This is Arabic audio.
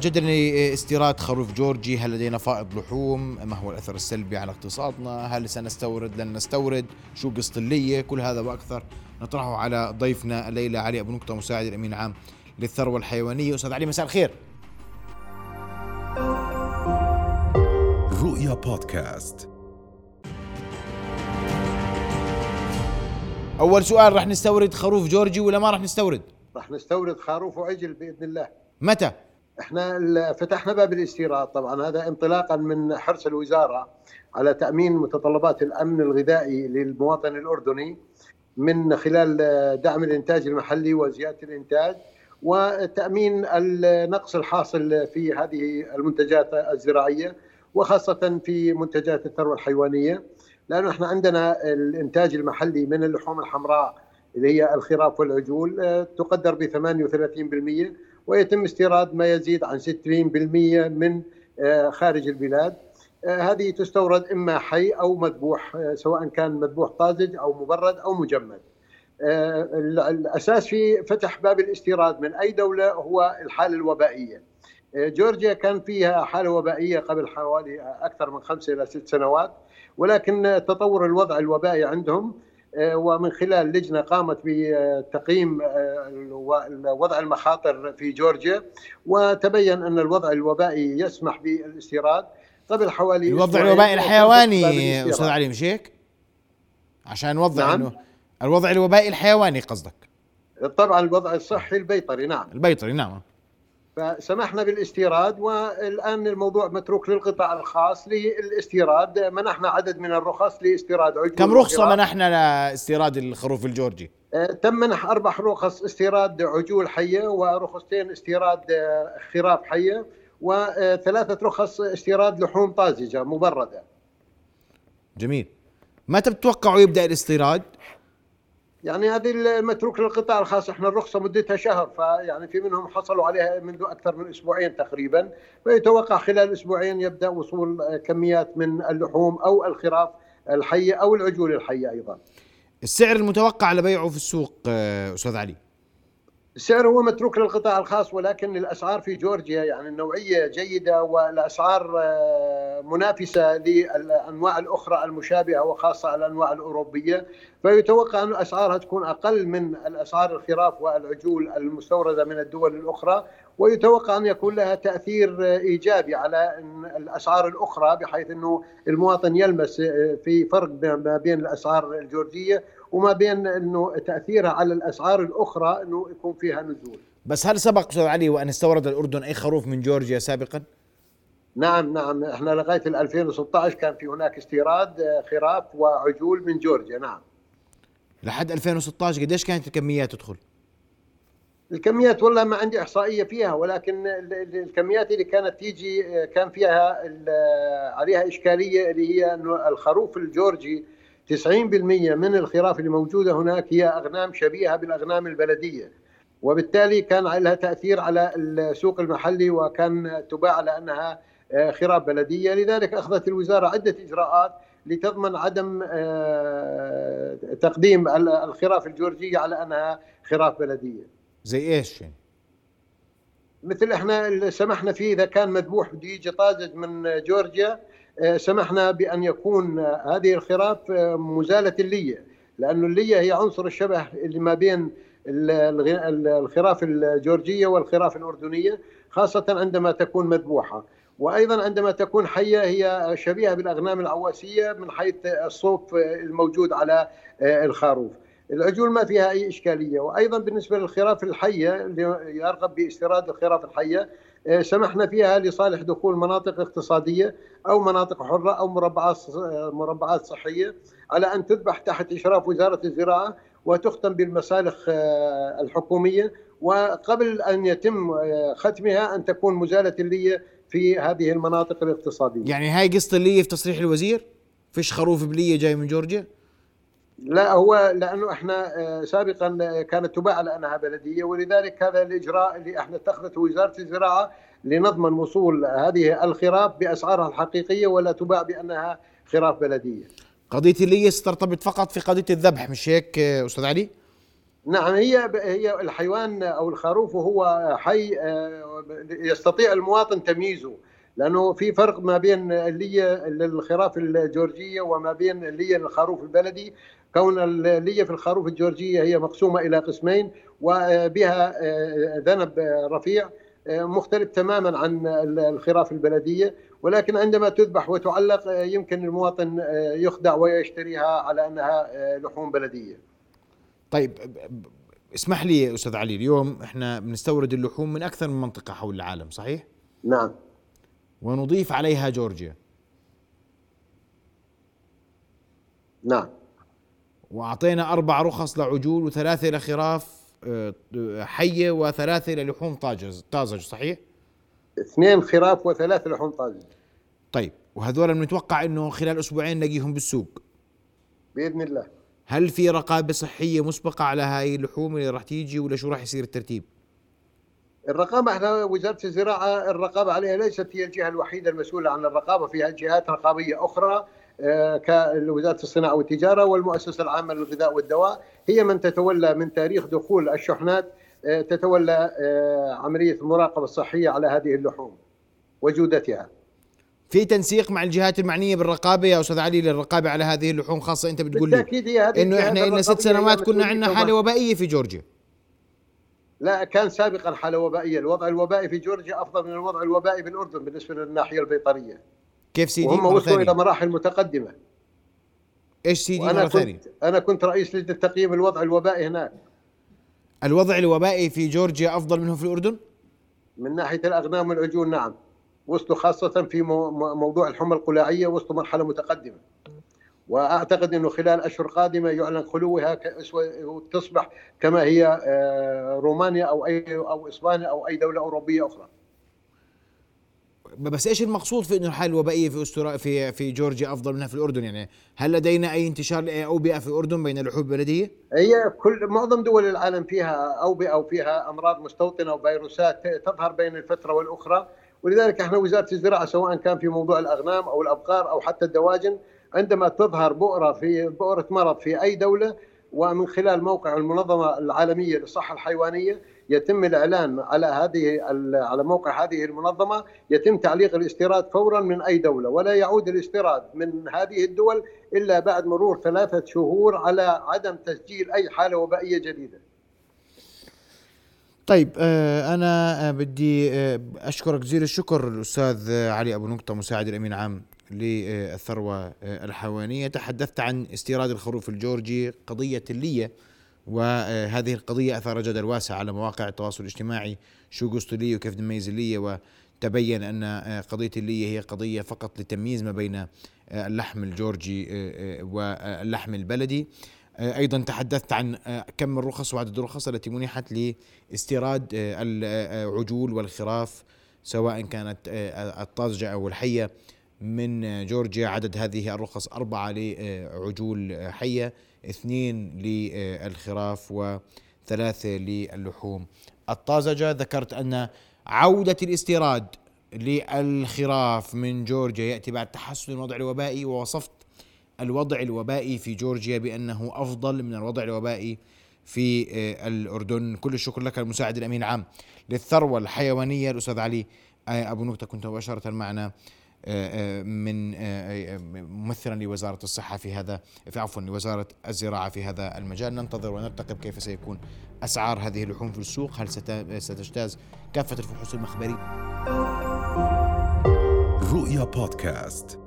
جدني استيراد خروف جورجي هل لدينا فائض لحوم؟ ما هو الأثر السلبي على اقتصادنا؟ هل سنستورد؟ لن نستورد؟ شو قصة اللية؟ كل هذا وأكثر نطرحه على ضيفنا الليلة علي أبو نقطة مساعد الأمين العام للثروة الحيوانية. أستاذ علي مساء الخير. رؤيا بودكاست. أول سؤال رح نستورد خروف جورجي ولا ما رح نستورد؟ رح نستورد خروف وعجل بإذن الله. متى؟ إحنا فتحنا باب الاستيراد طبعا. هذا انطلاقا من حرص الوزارة على تأمين متطلبات الأمن الغذائي للمواطن الأردني من خلال دعم الإنتاج المحلي وزيادة الإنتاج وتأمين النقص الحاصل في هذه المنتجات الزراعية وخاصة في منتجات الثروة الحيوانية. لأنه إحنا عندنا الإنتاج المحلي من اللحوم الحمراء اللي هي الخراف والعجول آه، تقدر ب 38% ويتم استيراد ما يزيد عن 60% من آه، خارج البلاد آه، هذه تستورد إما حي أو مذبوح آه، سواء كان مذبوح طازج أو مبرد أو مجمد. ال- الأساس في فتح باب الاستيراد من أي دولة هو الحالة الوبائية. جورجيا كان فيها حالة وبائية قبل حوالي أكثر من خمسه إلى ست سنوات ولكن تطور الوضع الوبائي عندهم ومن خلال لجنة قامت بتقييم آه، وضع المخاطر في جورجيا وتبين أن الوضع الوبائي يسمح بالإستيراد قبل حوالي الوضع الوبائي الحيواني. أستاذ علي مش هيك عشان نوضح نعم. أنه الوضع الوبائي الحيواني قصدك طبعا الوضع الصحي البيطري نعم البيطري نعم فسمحنا بالاستيراد والآن الموضوع متروك للقطاع الخاص للاستيراد. منحنا عدد من الرخص لاستيراد عجول كم وخراف. منحنا لاستيراد الخروف الجورجي؟ آه، تم منح أربع رخص استيراد عجول حية ورخصتين استيراد آه، خراف حية وثلاثة رخص استيراد لحوم طازجة مبردة. جميل. متى بتتوقعوا يبدأ الاستيراد؟ يعني هذه المتروك للقطاع الخاص إحنا الرخصة مدتها شهر فيعني في منهم حصلوا عليها منذ أكثر من أسبوعين تقريبا فيتوقع خلال أسبوعين يبدأ وصول كميات من اللحوم أو الخراف الحية أو العجول الحية أيضا. السعر المتوقع لبيعه في السوق آه، أستاذ علي السعر هو متروك للقطاع الخاص ولكن الأسعار في جورجيا يعني النوعيه جيدة والأسعار آه، منافسة للأنواع الأخرى المشابهة وخاصة الأنواع الأوروبية. فيتوقع أن أسعارها تكون أقل من الأسعار الخراف والعجول المستوردة من الدول الأخرى. ويتوقع أن يكون لها تأثير إيجابي على الأسعار الأخرى بحيث إنه المواطن يلمس آه، في فرق ما بين الأسعار الجورجية وما بين إنه تأثيرها على الأسعار الأخرى إنه يكون فيها نزول. بس هل سبق أستاذ علي وأن استورد الأردن أي خروف من جورجيا سابقا نعم نعم إحنا لغاية ال 2016 كان في هناك استيراد آه، خراف وعجول من جورجيا نعم. لحد 2016 قديش كانت الكميات تدخل الكميات والله ما عندي إحصائية فيها ولكن ال- ال- الكميات اللي كانت تيجي آه، كان فيها آه، عليها إشكالية اللي هي إنه الخروف الجورجي 90% من الخراف اللي موجودة هناك هي أغنام شبيهة بالأغنام البلدية. وبالتالي كان لها تأثير على السوق المحلي وكان تباع على انها آه، خراف بلدية. لذلك أخذت الوزارة عدة إجراءات لتضمن عدم تقديم ال- الخراف الجورجية على أنها خراف بلدية. زي إيش يعني؟ مثل إحنا اللي سمحنا فيه إذا كان مذبوح بده يجي طازج من جورجيا آه، سمحنا بأن يكون آه، هذه الخراف آه، مزالة اللية لأنه اللية هي عنصر الشبه اللي ما بين الخراف الجورجية والخراف الأردنية خاصة عندما تكون مذبوحة. وأيضا عندما تكون حية هي شبيهة بالأغنام العواسية من حيث الصوف الموجود على الخروف. العجول ما فيها أي إشكالية. وأيضا بالنسبة للخراف الحية اللي يرغب باستيراد الخراف الحية آه، سمحنا فيها لصالح دخول مناطق اقتصادية أو مناطق حرة أو مربعات آه، مربعات صحية على أن تذبح تحت إشراف وزارة الزراعة وتختم بالمسالخ آه، الحكومية. وقبل أن يتم ختمها أن تكون مزالة اللية في هذه المناطق الاقتصادية. يعني هاي قصة اللي في تصريح الوزير؟ فيش خروف بلية جاي من جورجيا؟ لا هو لأنه إحنا آه، سابقا آه، كانت تباع على انها بلدية ولذلك هذا الإجراء اللي إحنا اتخذته وزارة الزراعة لنضمن وصول هذه الخراف بأسعارها الحقيقية ولا تباع بأنها خراف بلدية. قضية اللي سترتبط فقط في قضية الذبح مش هيك آه، أستاذ علي؟ نعم هي هي الحيوان أو الخروف هو حي يستطيع المواطن تمييزه لأنه في فرق ما بين الليه للخراف الجورجية وما بين الليه للخروف البلدي كون الليه في الخروف الجورجية هي مقسومة إلى قسمين وبها ذنب رفيع مختلف تماما عن الخراف البلدية ولكن عندما تذبح وتعلق يمكن المواطن يخدع ويشتريها على أنها لحوم بلدية. طيب اسمح لي أستاذ علي اليوم إحنا بنستورد اللحوم من أكثر من منطقة حول العالم صحيح؟ نعم ونضيف عليها جورجيا. نعم. وأعطينا أربع رخص لعجول وثلاثة لخراف آه، حية وثلاثة للحوم طاجز طازج صحيح؟ اثنين خراف وثلاثة لحوم طازج طيب وهذول بنتوقع إنه خلال أسبوعين نلاقيهم بالسوق. بإذن الله. هل في رقابة صحية مسبقة على هاي اللحوم اللي راح تيجي ولا شو راح يصير الترتيب؟ الرقابة إحنا وزارة الزراعة الرقابة عليها ليست هي الجهة الوحيدة المسؤولة عن الرقابة فيها جهات رقابية أخرى آه، كوزارة الصناعة والتجارة والمؤسسة العامة للغذاء والدواء. هي من تتولى من تاريخ دخول الشحنات آه، تتولى آه، عملية المراقبة الصحية على هذه اللحوم وجودتها. في تنسيق مع الجهات المعنية بالرقابة يا أستاذ علي للرقابة على هذه اللحوم خاصة أنت بتقول لي إنه إحنا لنا ست سنوات كنا عندنا حالة وبائية في جورجيا. لا كان سابقا حالة وبائية، الوضع الوبائي في جورجيا أفضل من الوضع الوبائي بالاردن بالنسبة للناحية البيطرية. كيف سيدي؟ وهم وصلوا إلى مراحل متقدمة. إيش سيدي كنت ثانية؟ أنا كنت رئيس لجنة تقييم الوضع الوبائي هناك. الوضع الوبائي في جورجيا أفضل منه في الأردن؟ من ناحية الأغنام والعجول نعم. وصلوا خاصة في موضوع الحمى القلاعية وصلوا مرحلة متقدمة. وأعتقد إنه خلال أشهر قادمة يعلن خلوها وتصبح كما هي آه، رومانيا أو اي أو إسبانيا أو أي دولة أوروبية أخرى. بس إيش المقصود في إنه الحاله الوبائية في استرا في في جورجيا أفضل منها في الأردن يعني هل لدينا أي انتشار لاوبئه في الأردن بين اللحوم البلدية؟ هي كل معظم دول العالم فيها أوبئة وفيها أمراض مستوطنة وفيروسات تظهر بين الفترة والأخرى ولذلك إحنا وزارة الزراعة سواء كان في موضوع الأغنام أو الأبقار أو حتى الدواجن عندما تظهر بؤرة في بؤرة مرض في أي دولة ومن خلال موقع المنظمة العالمية للصحة الحيوانية يتم الإعلان على هذه على موقع هذه المنظمة يتم تعليق الاستيراد فورا من أي دولة ولا يعود الاستيراد من هذه الدول إلا بعد مرور ثلاثة شهور على عدم تسجيل أي حالة وبائية جديدة. طيب آه، آه، بدي آه، أشكرك جزيل الشكر الأستاذ علي أبو نقطة مساعد الأمين عام للثروة الحيوانية. تحدثت عن استيراد الخروف الجورجي قضية اللية وهذه القضية أثار جدل واسع على مواقع التواصل الاجتماعي شو قصته اللية وكيف نميز اللية وتبين أن قضية اللية هي قضية فقط لتمييز ما بين اللحم الجورجي واللحم البلدي. أيضا تحدثت عن كم الرخص وعدد الرخص التي منحت لاستيراد العجول والخراف سواء كانت الطازجة أو الحية. من جورجيا. عدد هذه الرخص أربعة لعجول حية اثنين للخراف وثلاثة للحوم الطازجة ذكرت أن عودة الاستيراد للخراف من جورجيا يأتي بعد تحسن الوضع الوبائي ووصفت الوضع الوبائي في جورجيا بأنه أفضل من الوضع الوبائي في الأردن. كل الشكر لك المساعد الأمين العام للثروة الحيوانية الأستاذ علي. أبو نكتة كنت مباشرة معنا من ممثلا لوزارة الصحة في هذا في عفوا لوزارة الزراعة في هذا المجال. ننتظر ونرتقب كيف سيكون أسعار هذه اللحوم في السوق. هل ستجتاز كافة الفحوص المخبرية؟ رؤيا بودكاست.